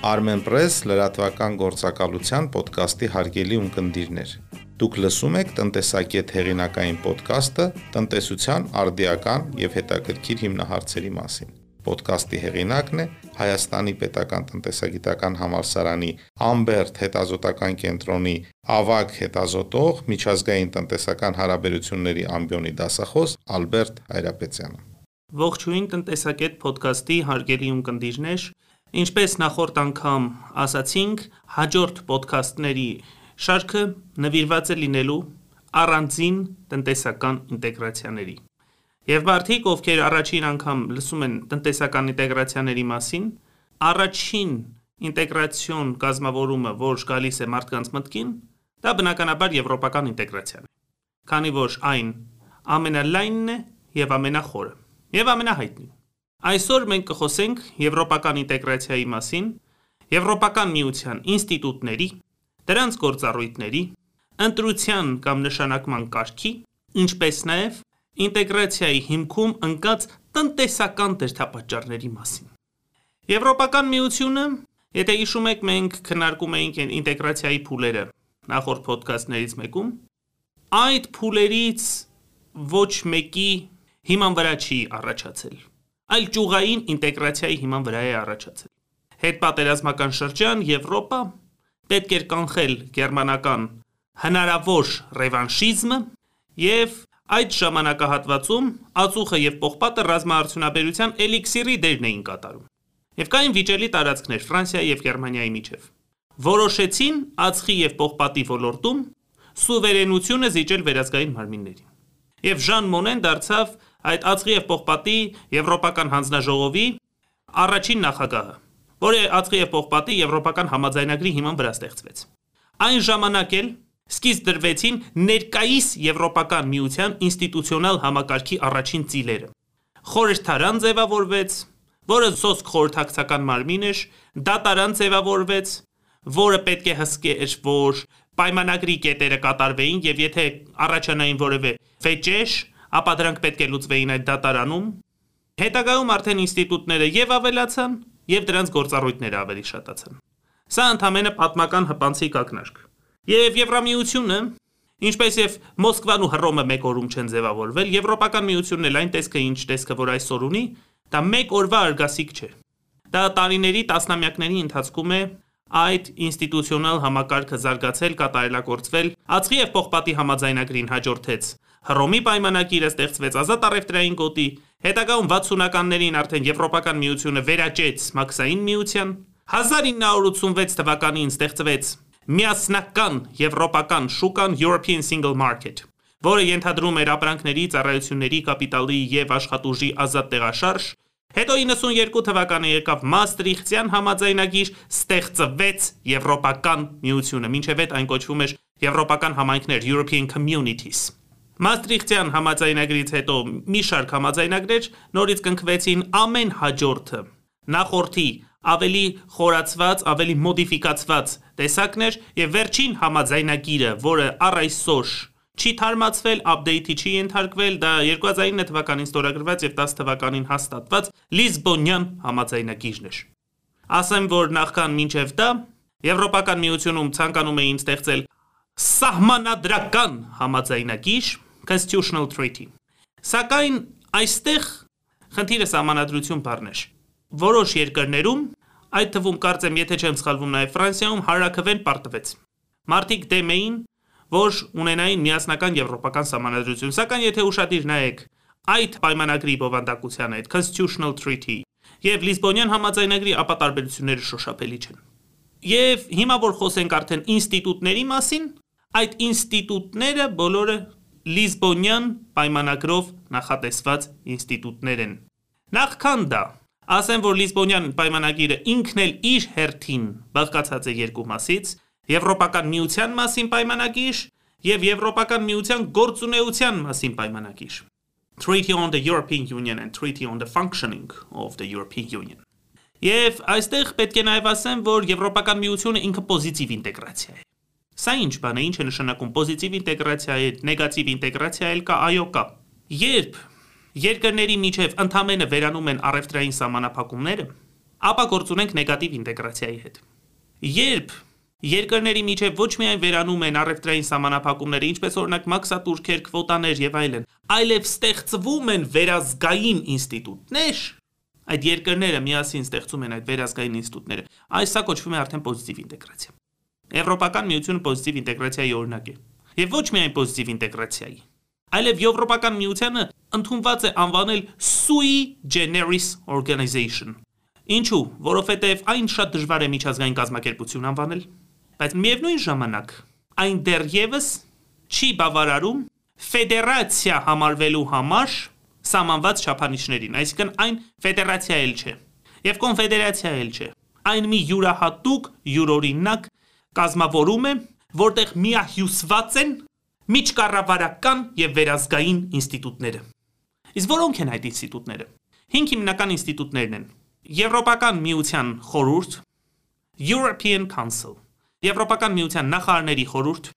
Armenpress լրատվական գործակալության ոդկասթի հարգելի ունկնդիրներ։ Դուք լսում եք տնտեսակետ հեղինակային ոդկասթը տնտեսության արդիական եւ հետաքրքիր հիմնահարցերի մասին։ Ոդկասթի հեղինակն է Հայաստանի Պետական տնտեսագիտական համալսարանի Ամբերտ հետազոտական կենտրոնի ավագ հետազոտող միջազգային տնտեսական հարաբերությունների ամբիոնի դասախոս Ալբերտ Հայրապետյանը։ Ողջույն տնտեսակետ ոդկասթի հարգելի ունկնդիրներ, ինչպես նախորդ անգամ ասացինք, հաջորդ ոդկասթների շարքը նվիրված է լինելու առանձին տնտեսական ինտեգրացիաների։ Եվ մարդիկ, ովքեր առաջին անգամ լսում են տնտեսական ինտեգրացիաների մասին, առաջին ինտեգրացիոն կազմավորումը, որ գալիս է մարդկանց մտքին, դա բնականաբար եվրոպական ինտեգրացիան է։ Քանի որ այն ամենալայնն է եւ ամենախորը եւ ամենահայտնին։ Այսօր մենք կխոսենք եվրոպական ինտեգրացիայի մասին, Եվրոպական միության ինստիտուտների, դրանց գործառույթների, ընտրության կամ նշանակման կարգի, ինչպես նաև ինտեգրացիայի հիմքում ընկած տնտեսական դերթապատճառների մասին։ Եվրոպական միությունը, եթե հիշում եք, մենք քննարկում էինք ինտեգրացիայի փուլերը նախորդ ոդկասթներից մեկում, այդ փուլերից ոչ մեկի հիման վրա չի առաջացել, այլ ճյուղային ինտեգրացիայի հիման վրա է առաջացել։ Հետպատերազմական շրջան Եվրոպա պետք էր կանխել գերմանական հնարավոր ռևանշիզմը եւ այդ ժամանակահատվածում ածուխը եւ պողպատը ռազմաարդյունաբերության էլիքսիրի դերն էին կատարում։ Եվ կային վիճելի տարածքներ Ֆրանսիայի եւ Գերմանիայի միջև։ Որոշեցին ածխի եւ պողպատի ոլորտում սուվերենությունը զիջել վերազգային մարմիններին։ Եվ Ժան Մոնեն դարձավ այդ ածխի եւ պողպատի Եվրոպական հանձնաժողովի առաջին նախագահը, որը ածխի եւ պողպատի Եվրոպական համաձայնագրի հիման վրա ստեղծվեց։ Այն ժամանակ էլ սկիզբ դրվեցին ներկայիս Եվրոպական միության ինստիտուցիոնալ համակարգի առաջին ծիլերը։ Խորհրդարան ձևավորվեց, որը սոսկ խորհրդակցական մարմին էր, դատարան ձևավորվեց, որը պետք է հսկեր, որ պայմանագրի կետերը կատարվեին եւ եթե առաջանային որևէ վեճեր, ապա դրանք պետք է լուծվեին այդ դատարանում։ Հետագայում արդեն ինստիտուտները եւ ավելացան, եւ դրանց գործառույթները ավելի շատացան։ Սա ընդհանրապես պատմական հպանցիկ ակնարկ։ Եվ Եվրամիությունը, ինչպես եւ Մոսկվան ու Հռոմը մեկ օրում չեն ձևավորվել, Եվրոպական միությունն էլ այն տեսքը, ինչ տեսքը, որ այսօր ունի, դա մեկ օրվա արգասիկ չէ։ Դա տարիների, տասնամյակների ընթացքում է այդ ինստիտուցիոնալ համակարգը զարգացել, կատարելագործվել, ածխի եւ պողպատի համաձայնագրին հաջորդեց Հռոմի պայմանագիրը ստեղծվեց ազատ առևտրային գոտի, հետագայում 60-ականներին արդեն Եվրոպական միությունը վերաճեց Մաքսային միության, 1986 թվականին ստեղծվեց միասնական եվրոպական շուկան European Single Market, որը ենթադրում էր ապրանքների, ծառայությունների, կապիտալի եւ աշխատուժի ազատ տեղաշարժ, Հետո 92 թվականը եկավ Մաստրիխտյան համաձայնագիր, ստեղծվեց Եվրոպական միությունը, ինչև այդ այն կոչվում էր Եվրոպական համայնքներ European Communities։ Մաստրիխտյան համաձայնագրից հետո մի շարք համաձայնագրեր նորից կնքվեցին ամեն հաջորդը նախորդի ավելի խորացված, ավելի մոդիֆիկացված տեսակներ եւ վերջին համաձայնագիրը, որը առ այսօր չի թարմացվել, update-ի չի ենթարկվել, դա 2009 թվականին ստորագրված եւ 10 թվականին հաստատված Լիզբոնյան համաձայնագիրն էր։ Ասեմ, որ նախքան մինչև դա Եվրոպական միությունում ցանկանում էին ստեղծել սահմանադրական համաձայնագիր, Constitutional Treaty։ Սակայն այստեղ խնդիրը սահմանադրություն բառներ։ Որոշ երկրներում, այդ թվում կարծեմ, եթե չեմ սխալվում, նաև Ֆրանսիայում հարակվեն պարտվեց։ Մարտիկ դեմ էին, որ ունենային միասնական եվրոպական սահմանադրություն, սակայն եթե ուշադիր նայեք այդ պայմանագրի բովանդակությանը, այդ Constitutional Treaty եւ Լիսբոնյան համաձայնագրի, ապա տարբերությունները շոշափելի չեն։ Եվ հիմա որ խոսենք արդեն ինստիտուտների մասին, այդ ինստիտուտները բոլորը Լիզբոնյան պայմանագրով նախատեսված ինստիտուտներ են։ Նախքան դա, ասեմ, որ Լիզբոնյան պայմանագիրը ինքն էլ իր հերթին բաղկացած է երկու մասից՝ Եվրոպական միության մասին պայմանագիր եւ Եվրոպական միության գործունեության մասին պայմանագիր։ Treaty on the European Union and Treaty on the Functioning of the European Union։ Եվ այստեղ պետք է նաև ասեմ, որ Եվրոպական միությունը ինքը պոզիտիվ ինտեգրացիա է։ Սա ինչ բան է, ինչ է նշանակում պոզիտիվ ինտեգրացիա է, նեգատիվ ինտեգրացիա էլ կա, այո կա։ Երբ երկրների միջև ընդամենը վերանում են առևտրային սահմանափակումները, ապա գործ ունենք նեգատիվ ինտեգրացիայի հետ։ Երբ երկրների միջև ոչ միայն վերանում են առևտրային սահմանափակումները, ինչպես օրինակ մաքսատուրքեր, քվոտաներ եւ այլն, այլև ստեղծվում են վերազգային ինստիտուտներ, այդ երկրները միասին ստեղծում են այդ վերազգային ինստիտուտները, այս սա կոչվում է արդեն պոզիտիվ ինտեգրացիա։ Եվրոպական միությունը պոզիտիվ ինտեգրացիայի օրինակ է։ Եվ ոչ միայն պոզիտիվ ինտեգրացիայի, այլև Եվրոպական միությանը ընդունված է անվանել sui generis organization, Ինչու՞, որովհետև այն շատ դժվար է միջազգային կազմակերպություն անվանել, բայց միևնույն ժամանակ այն դեռևս չի բավարարում ֆեդերացիա համարվելու համար սահմանված չափանիշներին, այսինքն այն ֆեդերացիա էլ չէ եւ կոնֆեդերացիա էլ չէ։ Այն մի յուրահատուկ, յուրօրինակ կազմավորում է, որտեղ միահյուսված են միջկառավարական եւ վերազգային ինստիտուտները։ Իսկ որոնք են այդ ինստիտուտները։ 5 հիմնական ինստիտուտներն են. Եվրոպական միության խորհուրդ, European Council, Եվրոպական միության նախարարների խորհուրդ,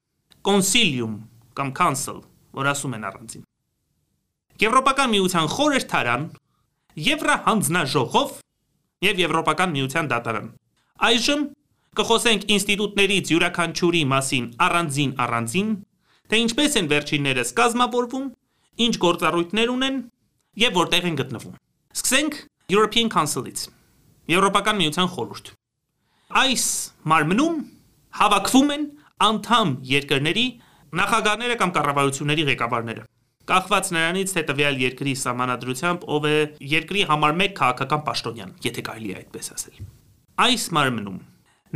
Consilium կամ Council, որ ասում են առանձին։ Եվրոպական միության խորհրդարան, Եվրահանձնաժողով եւ Եվրոպական միության դատարան։ Այժմ կխոսենք ինստիտուտներից յուրաքանչյուրի մասին առանձին առանձին, թե ինչպես են վերջիններս կազմավորվում, ինչ գործառույթներ ունեն եւ որտեղ են գտնվում։ Սկսենք European Council-ից Եվրոպական միության խորհուրդ այս մարմնում հավաքվում են անդամ երկրների նախագահները կամ կառավարությունների ղեկավարները կախված նրանից թե տվյալ երկրի սահմանադրությամբ ով է երկրի համար 1 քաղաքական պաշտոնյան եթե կարելի է այդպես ասել այս մարմնում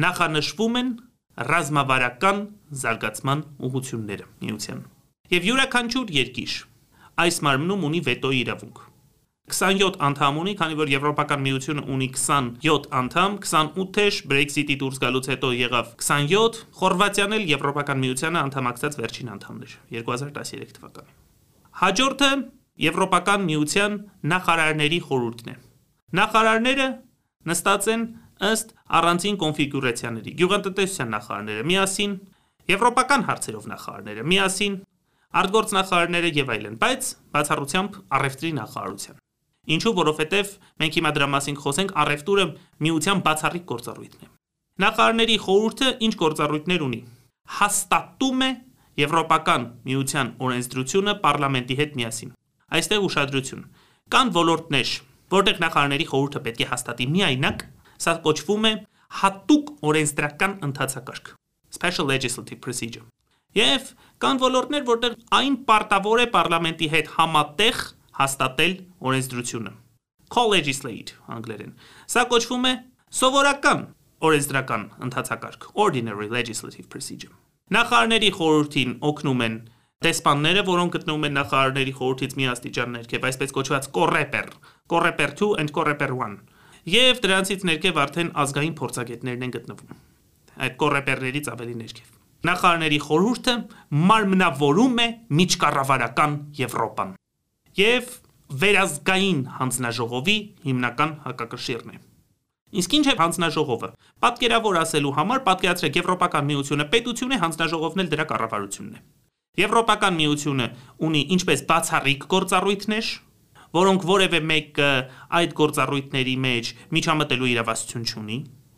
նախանշվում են ռազմավարական զարգացման ուղությունները միության եւ յուրաքանչյուր երկիր այս մարմնում ունի վետոյի իրավունք 27 անդամ ունի, քանի որ Եվրոպական միությունը ունի 27 անդամ, 28-ը Brexit-ի դուրս գալուց հետո եղավ 27, Խորվաթիան էլ Եվրոպական միությանը անդամակցած վերջին անդամն էր 2013 թվականին։ Հաջորդը Եվրոպական միության նախարարների խորհուրդն է։ Նախարարները նստած են ըստ առանձին կոնֆիգուրացիաների։ Գյուղատնտեսության նախարարները միասին, եվրոպական հարցերով նախարարները միասին, արտգործնախարարները եւ այլն, բայց բացառությամբ առևտրի նախարարության։ Ինչու, որովհետև մենք հիմա դրա մասին խոսենք, առևտուրը միության բացառիկ գործառույթն է։ Նախարարների խորհուրդը ինչ գործառույթներ ունի։ Հաստատում է Եվրոպական միության օրենսդրությունը parlamenti հետ միասին։ Այստեղ ուշադրություն։ Կան ոլորտներ, որտեղ նախարարների խորհուրդը պետք է հաստատի միայնակ, սա կոչվում է հատուկ օրենսդրական ընթացակարգ special legislative procedure։ Եվ կան ոլորտներ, որտեղ այն պարտավոր է parlamenti հետ համատեղ հաստատել օրենսդրությունը։ Co-legislate անգլերեն։ Սա կոչվում է սովորական օրենսդրական ընթացակարգ, ordinary legislative procedure։ Նախարարների խորհրդին օգնում են դեսպանները, որոնք գտնվում են նախարարների խորհրդից մի աստիճան ներքև, այսպես կոչված կորեպեր, կորեպեր 2 and կորեպեր 1։ Եվ դրանցից ներքև արդեն ազգային փորձագետներն են գտնվում։ Այդ կորեպերներից ավելի ներքև։ Նախարարների խորհուրդը մարմնավորում է միջկառավարական Եվրոպան եւ վերազգային հանձնաժողովի հիմնական հակակշիռն է։ Իսկ ինչ է հանձնաժողովը։ Պատկերավոր ասելու համար պատկերացրեք Եվրոպական միությունը պետություն է, հանձնաժողովն էլ դրա կառավարությունն է։ Եվրոպական միությունը ունի ինչպես բացառիկ գործառույթներ, որոնք որևէ մեկը այդ գործառույթների մեջ միջամտելու իրավասություն չունի,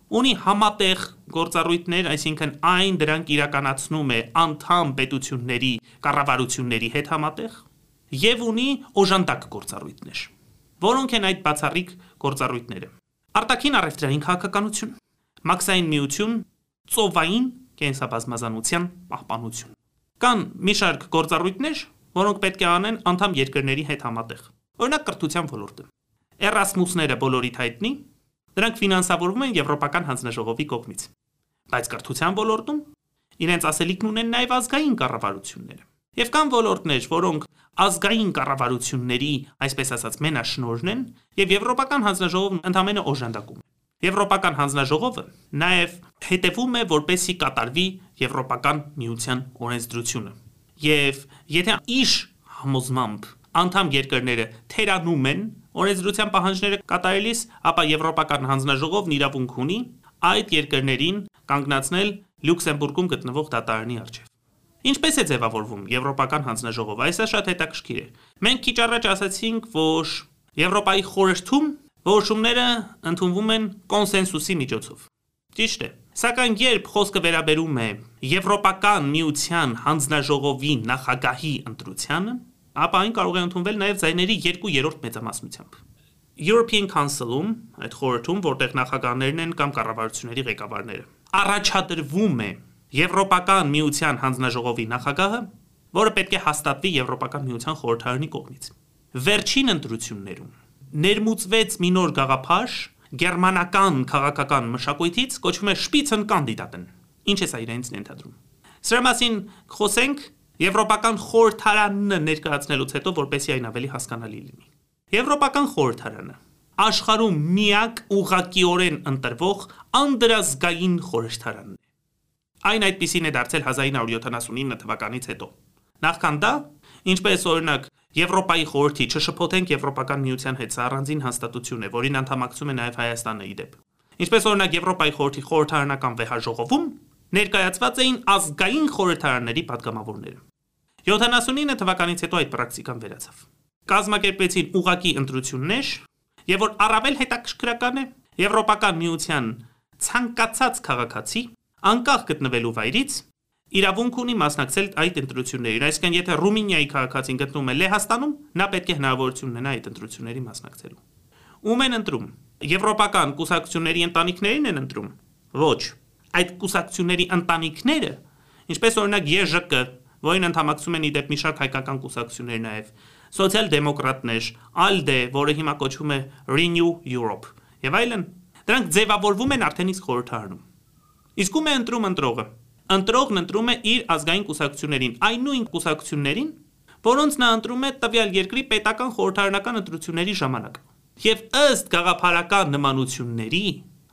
ունի համատեղ գործառույթներ, այսինքն այն դրանք իրականացնում է անդամ պետությունների կառավարությունների հետ համատեղ եւ ունի օժանդակ գործառույթներ։ Որոնք են այդ բացառիկ գործառույթները։ Արտաքին առևտրային քաղաքականություն, մաքսային միություն, ծովային կենսաբազմազանության պահպանություն։ Կան մի շարք գործառույթներ, որոնք պետք է անեն անդամ երկրների հետ համատեղ։ Օրինակ կրթության ոլորտը։ Էրասմուսները բոլորիդ հայտնի, դրանք ֆինանսավորվում են Եվրոպական հանձնաժողովի կողմից։ Բայց կրթության ոլորտում իրենց ասելիքն ունեն նաև ազգային կառավարությունները։ Եվ կան ոլորտներ, որոնք ազգային կառավարությունների, այսպես ասած, մենաշնորհն են, եւ Եվրոպական հանձնաժողովն ընդամենը օժանդակում է։ Եվրոպական հանձնաժողովը նաև հետևում է, որպեսի կատարվի Եվրոպական միության օրենսդրությունը։ Եվ եթե իշ համոզմամբ անդամ երկրները թերանում են օրենսդրության պահանջները կատարելիս, ապա Եվրոպական հանձնաժողովն իրավունք ունի այդ երկրներին կանգնացնել Լյուքսեմբուրգում գտնվող դատարանի առջև։ Ինչպես է ձևավորվում Եվրոպական հանձնաժողովը։ Այսա շատ հետաքրքիր է։ Մենք քիչ առաջ ասացինք, որ Եվրոպայի խորհրդում Որոշումները ընդունվում են կոնսենսուսի միջոցով։ Ճիշտ է։ Սակայն երբ խոսքը վերաբերում է Եվրոպական միության հանձնաժողովի նախագահի ընտրությանը, ապա այն կարող է ընդունվել նաև ձայների 2/3 մեծամասնությամբ։ European Council-ում, այդ խորհրդում, որտեղ նախագահներն են կամ կառավարությունների ղեկավարները, առաջադրվում է Եվրոպական միության հանձնաժողովի նախագահը, որը պետք է հաստատվի Եվրոպական միության խորհրդարանի կողմից։ Վերջին ընտրություններում ներմուծվեց մի նոր գաղափար գերմանական քաղաքական մշակույթից կոչվում է Spitzen Kandidaten։ Ինչ է սա իրենից ենթադրում։ Սրա մասին խոսենք Եվրոպական խորհրդարանը ներկայացնելուց հետո, որպեսզի այն ավելի հասկանալի լինի։ Եվրոպական խորհրդարանը աշխարհում միակ ուղղակիորեն ընտրվող անդրազգային խորհրդարանն է։ Այն այդպեսին է դարձել 1979 թվականից հետո։ Նախքան դա, ինչպես օրինակ Եվրոպայի խորհրդի չշփոթենք Եվրոպական միության հետ, սա առանձին հաստատություն է, որին անդամակցում է նաև Հայաստանը իդեպ։ Ինչպես օրինակ Եվրոպայի խորհրդի խորհրդարանական վեհաժողովում ներկայացված էին ազգային խորհրդարանների падգամավորները։ 79 թվականից հետո այդ պրակտիկան վերացավ։ Կազմակերպեցին ուղակի ընտրություններ, եւ որ առավել հետաքրքրական է, Եվրոպական միության ցանկացած քաղաքացի անկախ գտնվելու վայրից իրավունք ունի մասնակցել այդ ընտրություններին։ Այսինքն, եթե Ռումինիայի քաղաքացին գտնվում է Լեհաստանում, նա պետք է հնարավորություն ունենա այդ ընտրությունների մասնակցելու։ Ում են ընտրում։ Եվրոպական կուսակցությունների ընտանիքներին են ընտրում։ Ոչ, այդ կուսակցությունների ընտանիքները, ինչպես օրինակ ԵԺԿ, որին ընդհանրացում են իդեպ մի շարք հայկական կուսակցություններ նաև, սոցիալ-դեմոկրատներ, ALDE, որը հիմա կոչվում է Renew Europe, եւ այլն, դրանք ձևավորվում են արդեն իսկ խորհրդարանում։ Իսկ ում է ընտրում ընտրողը ընտրողն ընտրում է իր ազգային կուսակցություններին, այն նույն կուսակցություններին, որոնց նա ընտրում է տվյալ երկրի պետական խորհրդարանական ընտրությունների ժամանակ։ Եվ ըստ գաղափարական նմանությունների,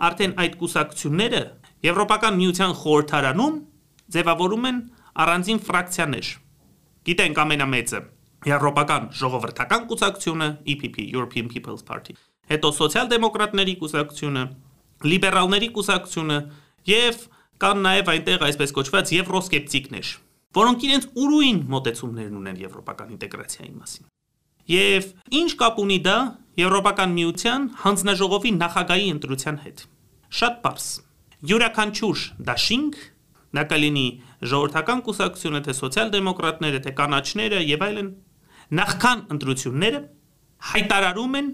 արդեն այդ կուսակցությունները Եվրոպական միության խորհրդարանում ձևավորում են առանձին ֆրակցիաներ։ Գիտենք ամենամեծը. Եվրոպական ժողովրդական կուսակցությունը EPP, European People's Party, հետո սոցիալ-դեմոկրատների կուսակցությունը, լիբերալների կուսակցությունը եւ Կան նաև այնտեղ այսպես կոչված եվրոսկեպտիկներ, որոնք իրենց ուրույն մոտեցումներն ունեն եվրոպական ինտեգրացիայի մասին։ Եվ ինչ կապ ունի դա Եվրոպական միության հանձնաժողովի նախագահի ընտրության հետ։ Շատ པարս։ Յուրաքանչյուր դաշինք նա կլինի ժողովրդական կուսակցությունը, թե սոցիալ-դեմոկրատները, թե կանաչները եւ այլն, նախքան ընտրությունները հայտարարում են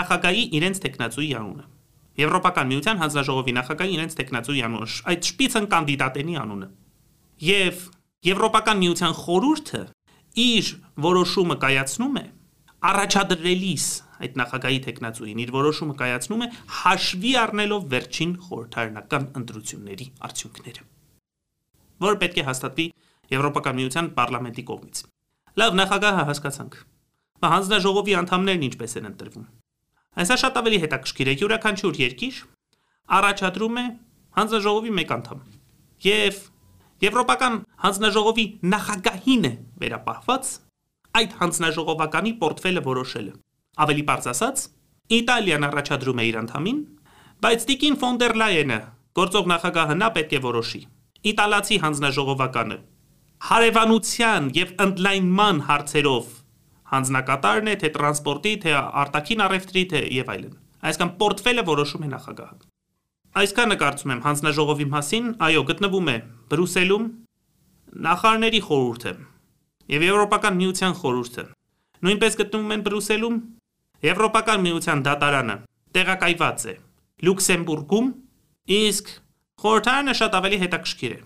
նախագահի իրենց տեխնացուի անունը։ Եվրոպական միության հանձնաժողովի նախագահի իրենց տեխնացուի անունը, այդ շպիցն կանդիդատենի անունը։ Եվ Եվրոպական միության խորհուրդը իր որոշումը կայացնում է առաջադրելիս այդ նախագահի տեխնացուին իր որոշումը կայացնում է հաշվի առնելով վերջին խորհրդարանական ընտրությունների արդյունքները, որը պետք է հաստատվի Եվրոպական միության պարլամենտի կողմից։ Լավ, նախագահը հասկացանք։ Բա հանձնաժողովի անդամներն ինչպես են ընտրվում։ Այսա շատ ավելի հետաքրքիր է յուրաքանչյուր երկիր առաջադրում է հանձնաժողովի մեկ անդամ։ Եվ Եվրոպական հանձնաժողովի նախագահին է վերապահված այդ հանձնաժողովականի պորտֆելը որոշելը։ Ավելի པարզ ասած, Իտալիան առաջադրում է իր անդամին, բայց Տիկին ֆոն դեր Լայենը, գործող նախագահը նա պետք է որոշի։ Իտալացի հանձնաժողովականը հարևանության եւ ընդլայնման հարցերով հանձնակատարն է, թե տրանսպորտի, թե արտաքին առևտրի, թե եւ այլն։ Այսինքն պորտֆելը որոշում է նախագահը։ Այսքանը կարծում եմ հանձնաժողովի մասին, այո, գտնվում է Բրուսելում նախարարների խորհուրդը եւ Եվրոպական միության խորհուրդը։ Նույնպես գտնվում են Բրուսելում Եվրոպական միության դատարանը տեղակայված է Լյուքսեմբուրգում, իսկ խորհրդարանը շատ ավելի հետաքրքիր է։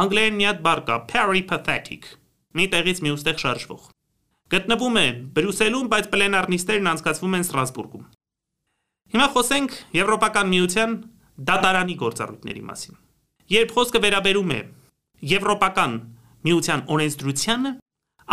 Անգլերեն մի հատ բառ կա peripatetic, մի տեղից մյուս տեղ շարժվող։ Գտնվում է Բրյուսելում, բայց պլենար նիստերն անցկացվում են Ստրասբուրգում։ Հիմա խոսենք Եվրոպական միության դատարանի գործառույթների մասին։ Երբ խոսքը վերաբերում է Եվրոպական միության օրենսդրությանը,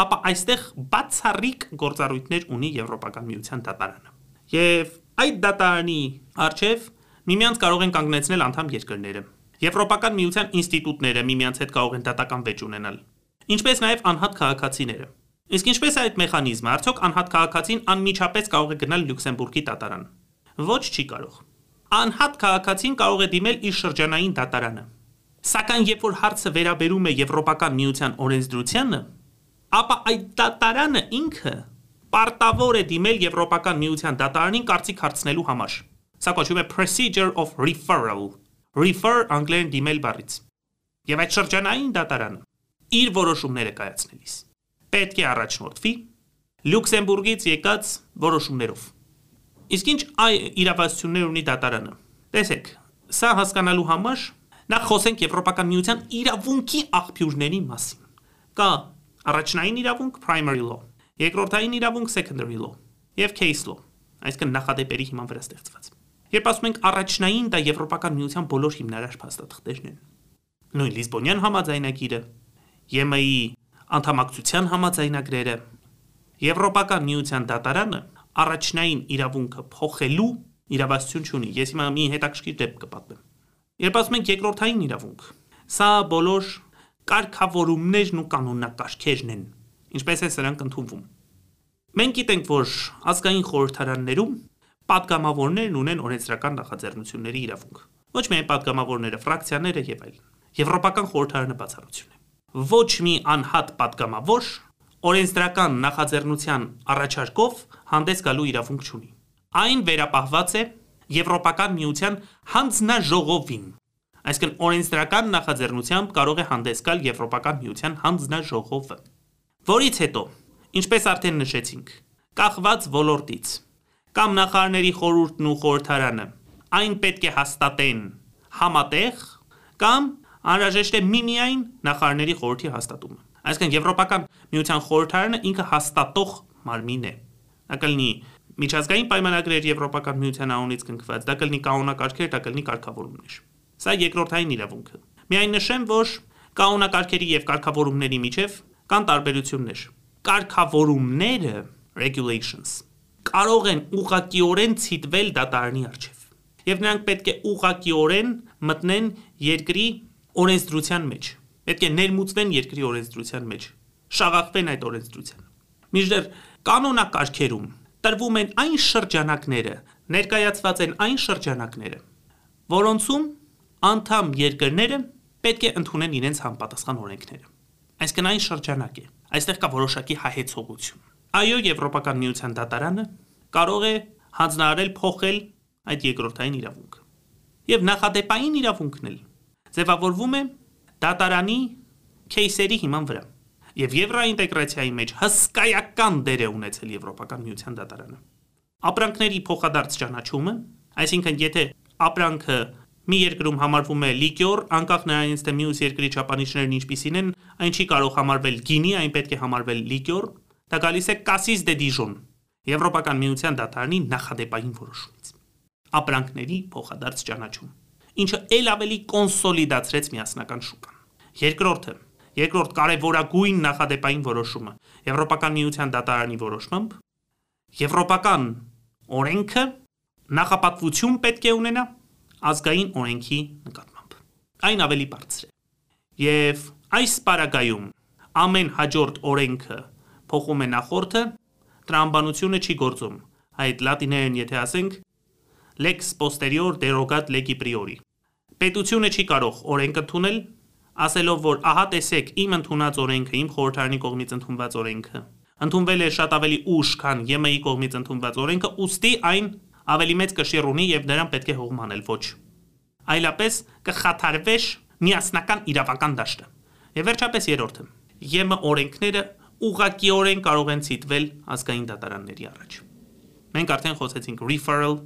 ապա այստեղ բացառիկ գործառույթներ ունի Եվրոպական միության դատարանը։ Եվ այդ դատարանի արչև միմյանց կարող են կանգնեցնել անդամ երկրները։ Եվրոպական միության ինստիտուտները միմյանց հետ կարող են դատական վեճ ունենալ, ինչպես նաև անհատ քաղաքացիները։ Իսկ ինչպես է այդ մեխանիզմը, արդյոք անհատ քաղաքացին անմիջապես կարող է գնալ Լյուքսեմբուրգի դատարան։ Ոչ չի կարող։ Անհատ քաղաքացին կարող է դիմել իր շրջանային դատարանը։ Սակայն երբ որ հարցը վերաբերում է Եվրոպական միության օրենսդրությանը, ապա այդ դատարանը ինքը պարտավոր է դիմել Եվրոպական միության դատարանին կարծիք հարցնելու համար։ Սա կոչվում է procedure of referral։ Refer անգլերեն դիմել բառից։ Եվ այդ շրջանային դատարանը իր որոշումները կայացնելիս պետք է առաջնորդվի Լյուքսեմբուրգից եկած որոշումներով։ Իսկ ինչ այ իրավասություններ ունի դատարանը։ Տեսեք, սա հասկանալու համար նախ խոսենք Եվրոպական միության իրավունքի աղբյուրների մասին։ Կա առաջնային իրավունք primary law, երկրորդային իրավունք secondary law եւ case law, այսինքն նախադեպերի հիման վրա ստեղծված։ Երբ ասում ենք առաջնային, դա Եվրոպական միության բոլոր հիմնարար փաստաթղթերն են։ Նույն Լիսբոնյան համաձայնագիրը, ԵՄ-ի անդամակցության համաձայնագրերը, Եվրոպական միության դատարանը առաջնային իրավունքը փոխելու իրավասություն չունի։ Ես հիմա մի հետաքրքիր դեպք կպատմեմ։ Երբ ասում ենք երկրորդային իրավունք, սա բոլոր կարգավորումներն ու կանոնակարգերն են, ինչպես է սրանք ընդունվում։ Մենք գիտենք, որ ազգային խորհրդարաններում Պատգամավորներն ունեն օրենսդրական նախաձեռնությունների իրավունք։ Ոչ միայն պատգամավորները, ֆրակցիաները եւ այլն։ Եվրոպական խորհրդարանը բացառություն է։ Ոչ մի անհատ պատգամավոր օրենսդրական նախաձեռնության առաջարկով հանդես գալու իրավունք չունի։ Այն վերապահված է Եվրոպական միության հանձնաժողովին։ Այսինքն օրենսդրական նախաձեռնությամբ կարող է հանդես գալ Եվրոպական միության հանձնաժողովը, որից հետո, ինչպես արդեն նշեցինք, կախված ոլորտից կամ նախարարների խորհուրդն ու խորհրդարանը այն պետք է հաստատեն համատեղ կամ անհրաժեշտ է միմիայն նախարարների խորհրդի հաստատումը։ Այսինքն Եվրոպական միության խորհրդարանը ինքը հաստատող մարմին է։ Դա կլինի միջազգային պայմանագրեր Եվրոպական միության անունից կնքված, դա կլինի կանոնակարգեր, դա կլինի կարգավորումներ։ Սա երկրորդային իրավունքը։ Միայն նշեմ, որ կանոնակարգերի եւ կարգավորումների միջև կան տարբերություններ։ Կարգավորումները regulations կարող են ուղղակիորեն ցիտվել դատարանի առջև։ Եվ նրանք պետք է ուղղակիորեն մտնեն երկրի օրենսդրության մեջ։ Պետք է ներմուծվեն երկրի օրենսդրության մեջ, շաղախվեն այդ օրենսդրության։ Միջդեռ կանոնակարգերում տրվում են այն շրջանակները, ներկայացված են այն շրջանակները, որոնցում անդամ երկրները պետք է ընդունեն իրենց համապատասխան օրենքները։ Այսինքն այն շրջանակ է։ Այստեղ կա որոշակի հայեցողություն։ Այո, Եվրոպական միության դատարանը կարող է հանձնարարել փոխել այդ երկրորդային իրավունքը։ Եվ նախադեպային իրավունքն էլ ձևավորվում է դատարանի кейսերի հիման վրա։ Եվ եվրոինտեգրացիայի մեջ հսկայական դեր է ունեցել Եվրոպական միության դատարանը։ Ապրանքների փոխադարձ ճանաչումը, այսինքն եթե ապրանքը մի երկրում համարվում է լիկյոր, անկախ նրանից թե մյուս երկրի չափանիշներն ինչպիսին են, այն չի կարող համարվել գինի, այն պետք է համարվել լիկյոր, դա գալիս է Cassis de Dijon, Եվրոպական միության դատարանի նախադեպային որոշումից։ Ապրանքների փոխադարձ ճանաչում ինչը ել ավելի կոնսոլիդացրեց միասնական շուկան։ Երկրորդը, երկրորդ կարևորագույն նախադեպային որոշումը Եվրոպական միության դատարանի որոշմամբ Եվրոպական օրենքը նախապատվություն պետք է ունենա ազգային օրենքի նկատմամբ։ Այն ավելի բարձր է։ Եվ այս պարագայում ամեն հաջորդ օրենքը փոխում է նախորդը, տրամաբանությունը չի գործում։ Այդ լատիներեն եթե ասենք lex posterior derogat legi priori։ Պետությունը չի կարող օրենք ընդունել, ասելով, որ ահա տեսեք, իմ ընդունած օրենքը, իմ խորհրդարանի կողմից ընդունված օրենքը ընդունվել է շատ ավելի ուշ, քան ԵՄ-ի կողմից ընդունված օրենքը, ուստի այն ավելի մեծ կշիռ ունի եւ նրան պետք է հողմանել ոչ։ Այլապես կխաթարվեշ միասնական իրավական դաշտը։ Եվ վերջապես երրորդը։ ԵՄ օրենքները ուղղակիորեն կարող են ցիտվել ազգային դատարանների առաջ։ Մենք արդեն խոսեցինք referral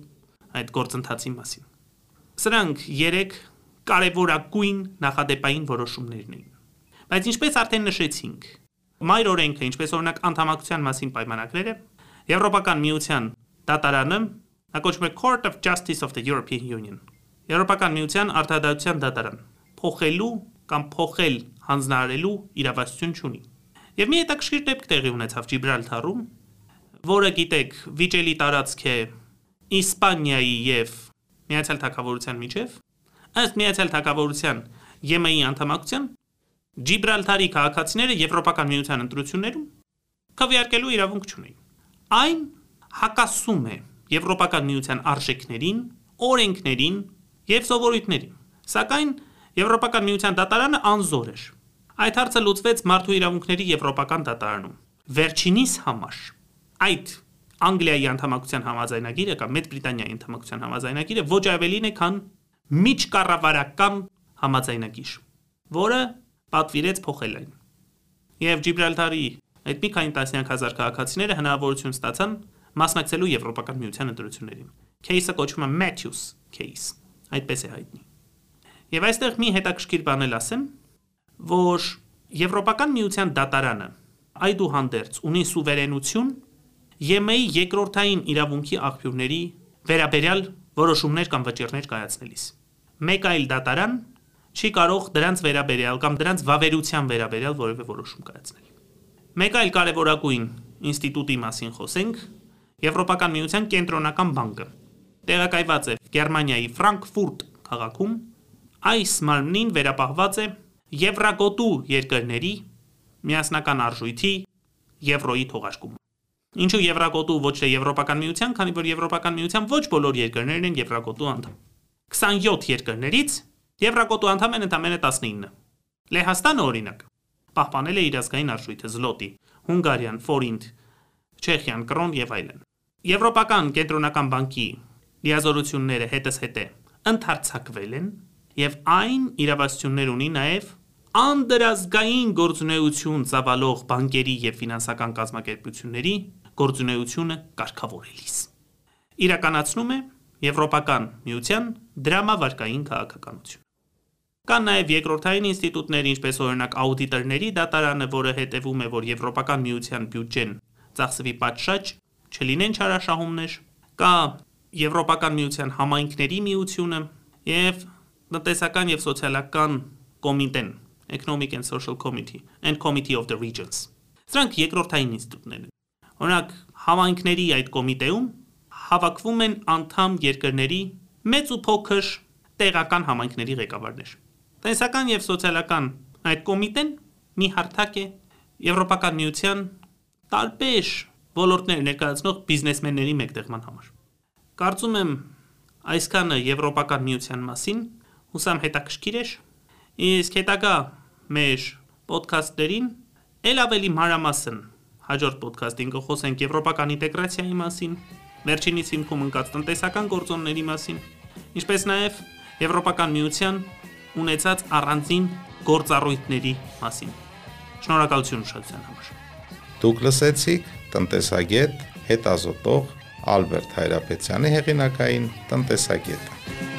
այդ գործընթացի մասին։ Սրանք 3 կարևորագույն նախադեպային որոշումներն էին։ Բայց ինչպես արդեն նշեցինք, մայր օրենքը, ինչպես օրինակ անդամակցության մասին պայմանագրերը, Եվրոպական միության դատարանը, նա կոչվում է Court of Justice of the European Union։ Եվրոպական միության արտադրության դատարան փոխելու կամ փոխել հանձնարարելու իրավասություն չունի։ Եւ մի հետաքրքիր դեպք տեղի ունեցավ Ջիբրալթարում, որը գիտեք, վիճելի տարածք է Իսպանիայի եւ Միացյալ Թագավորության միջև, ըստ Միացյալ Թագավորության ԵՄ-ի անդամակցության Ջիբրալթարի քաղաքացիները Եվրոպական միության ընտրություններում քվեարկելու իրավունք չունեն։ Այն հակասում է Եվրոպական միության արժեքներին, օրենքներին եւ սովորույթներին։ Սակայն Եվրոպական միության դատարանը անզոր էր։ Այդ հարցը լուծվեց Մարդու իրավունքների Եվրոպական դատարանում։ Վերջինիս համար այդ Անգլիայի անդամակցության համաձայնագիրը կամ Մեծ Բրիտանիայի անդամակցության համաձայնագիրը ոչ ավելին է, քան միջկառավարական համաձայնագիր, որը պատվիրեց փոխել այն։ Եվ Ջիբրալթարի այդ մի քանի տասնյակ հազար քաղաքացիները հնարավորություն ստացան մասնակցելու Եվրոպական միության ընտրություններին։ Քեյսը կոչվում է Matthews case, այդպես է հայտնի։ Եվ այստեղ մի հետաքրքիր բան եմ ասեմ, որ Եվրոպական միության դատարանը այդուհանդերձ ունի սուվերենություն ԵՄ-ի երկրորդային իրավունքի աղբյուրների վերաբերյալ որոշումներ կամ վճիռներ կայացնելիս։ Մեկ այլ դատարան չի կարող դրանց վերաբերյալ կամ դրանց վավերության վերաբերյալ որևէ որոշում կայացնել։ Մեկ այլ կարևորագույն ինստիտուտի մասին խոսենք՝ Եվրոպական միության կենտրոնական բանկը։ Տեղակայված է Գերմանիայի Ֆրանկֆուրտ քաղաքում։ Այս մարմնին վերապահված է Եվրագոտու երկրների միասնական արժույթի Եվրոյի թողարկումը։ Ինչու Եվրագոտու ոչ թե Եվրոպական միության, քանի որ Եվրոպական միության ոչ բոլոր երկրներն են Եվրագոտու անդամ։ 27 երկրներից Եվրագոտու անդամ են ընդամենը 19։ Լեհաստանը օրինակ պահպանել է իր ազգային արժույթը զլոտի, Հունգարիան ֆորինտ, Չեխիան կրոն եւ այլն։ Եվրոպական կենտրոնական բանկի լիազորությունները հետս հետե ընդհարցակվել են եւ այն իրավասություններ ունի նաեւ անդրազգային գործունեություն ծավալող բանկերի եւ ֆինանսական կազմակերպությունների գործունեությունը կարգավորելիս։ Իրականացնում է Եվրոպական միության դրամավարկային քաղաքականություն։ Կան նաև երկրորդային ինստիտուտներ, ինչպես օրինակ աուդիտորների դատարանը, որը հետևում է, որ Եվրոպական միության բյուջեն ծախսվի պատշաճ, չլինեն չարաշահումներ, կա Եվրոպական միության համայնքների միությունը եւ տնտեսական եւ սոցիալական կոմիտեն Economic and Social Committee and Committee of the Regions։ Սրանք երկրորդային ինստիտուտներ են։ Օրինակ համայնքների այդ կոմիտեում հավաքվում են անդամ երկրների մեծ ու փոքր տեղական համայնքների ղեկավարներ։ Տնտեսական եւ սոցիալական այդ կոմիտեն մի հարթակ է Եվրոպական միության տարբեր ոլորտներ ներկայացնող բիզնեսմենների մեկտեղման համար։ Կարծում եմ այսքանը Եվրոպական միության մասին հուսամ հետաքրքիր էր։ Իսկ հետագա մեր ոդքասթերին ել ավելի մանրամասն հաջորդ ոդքասթին կխոսենք եվրոպական ինտեգրացիայի մասին, վերջինիս հիմքում ընկած տնտեսական գործոնների մասին, ինչպես նաև Եվրոպական միության ունեցած առանձին գործառույթների մասին։ Շնորհակալություն ուշադրության համար։ Դուք լսեցիք տնտեսագետ հետազոտող Ալբերտ Հայրապետյանի հեղինակային տնտեսագետը։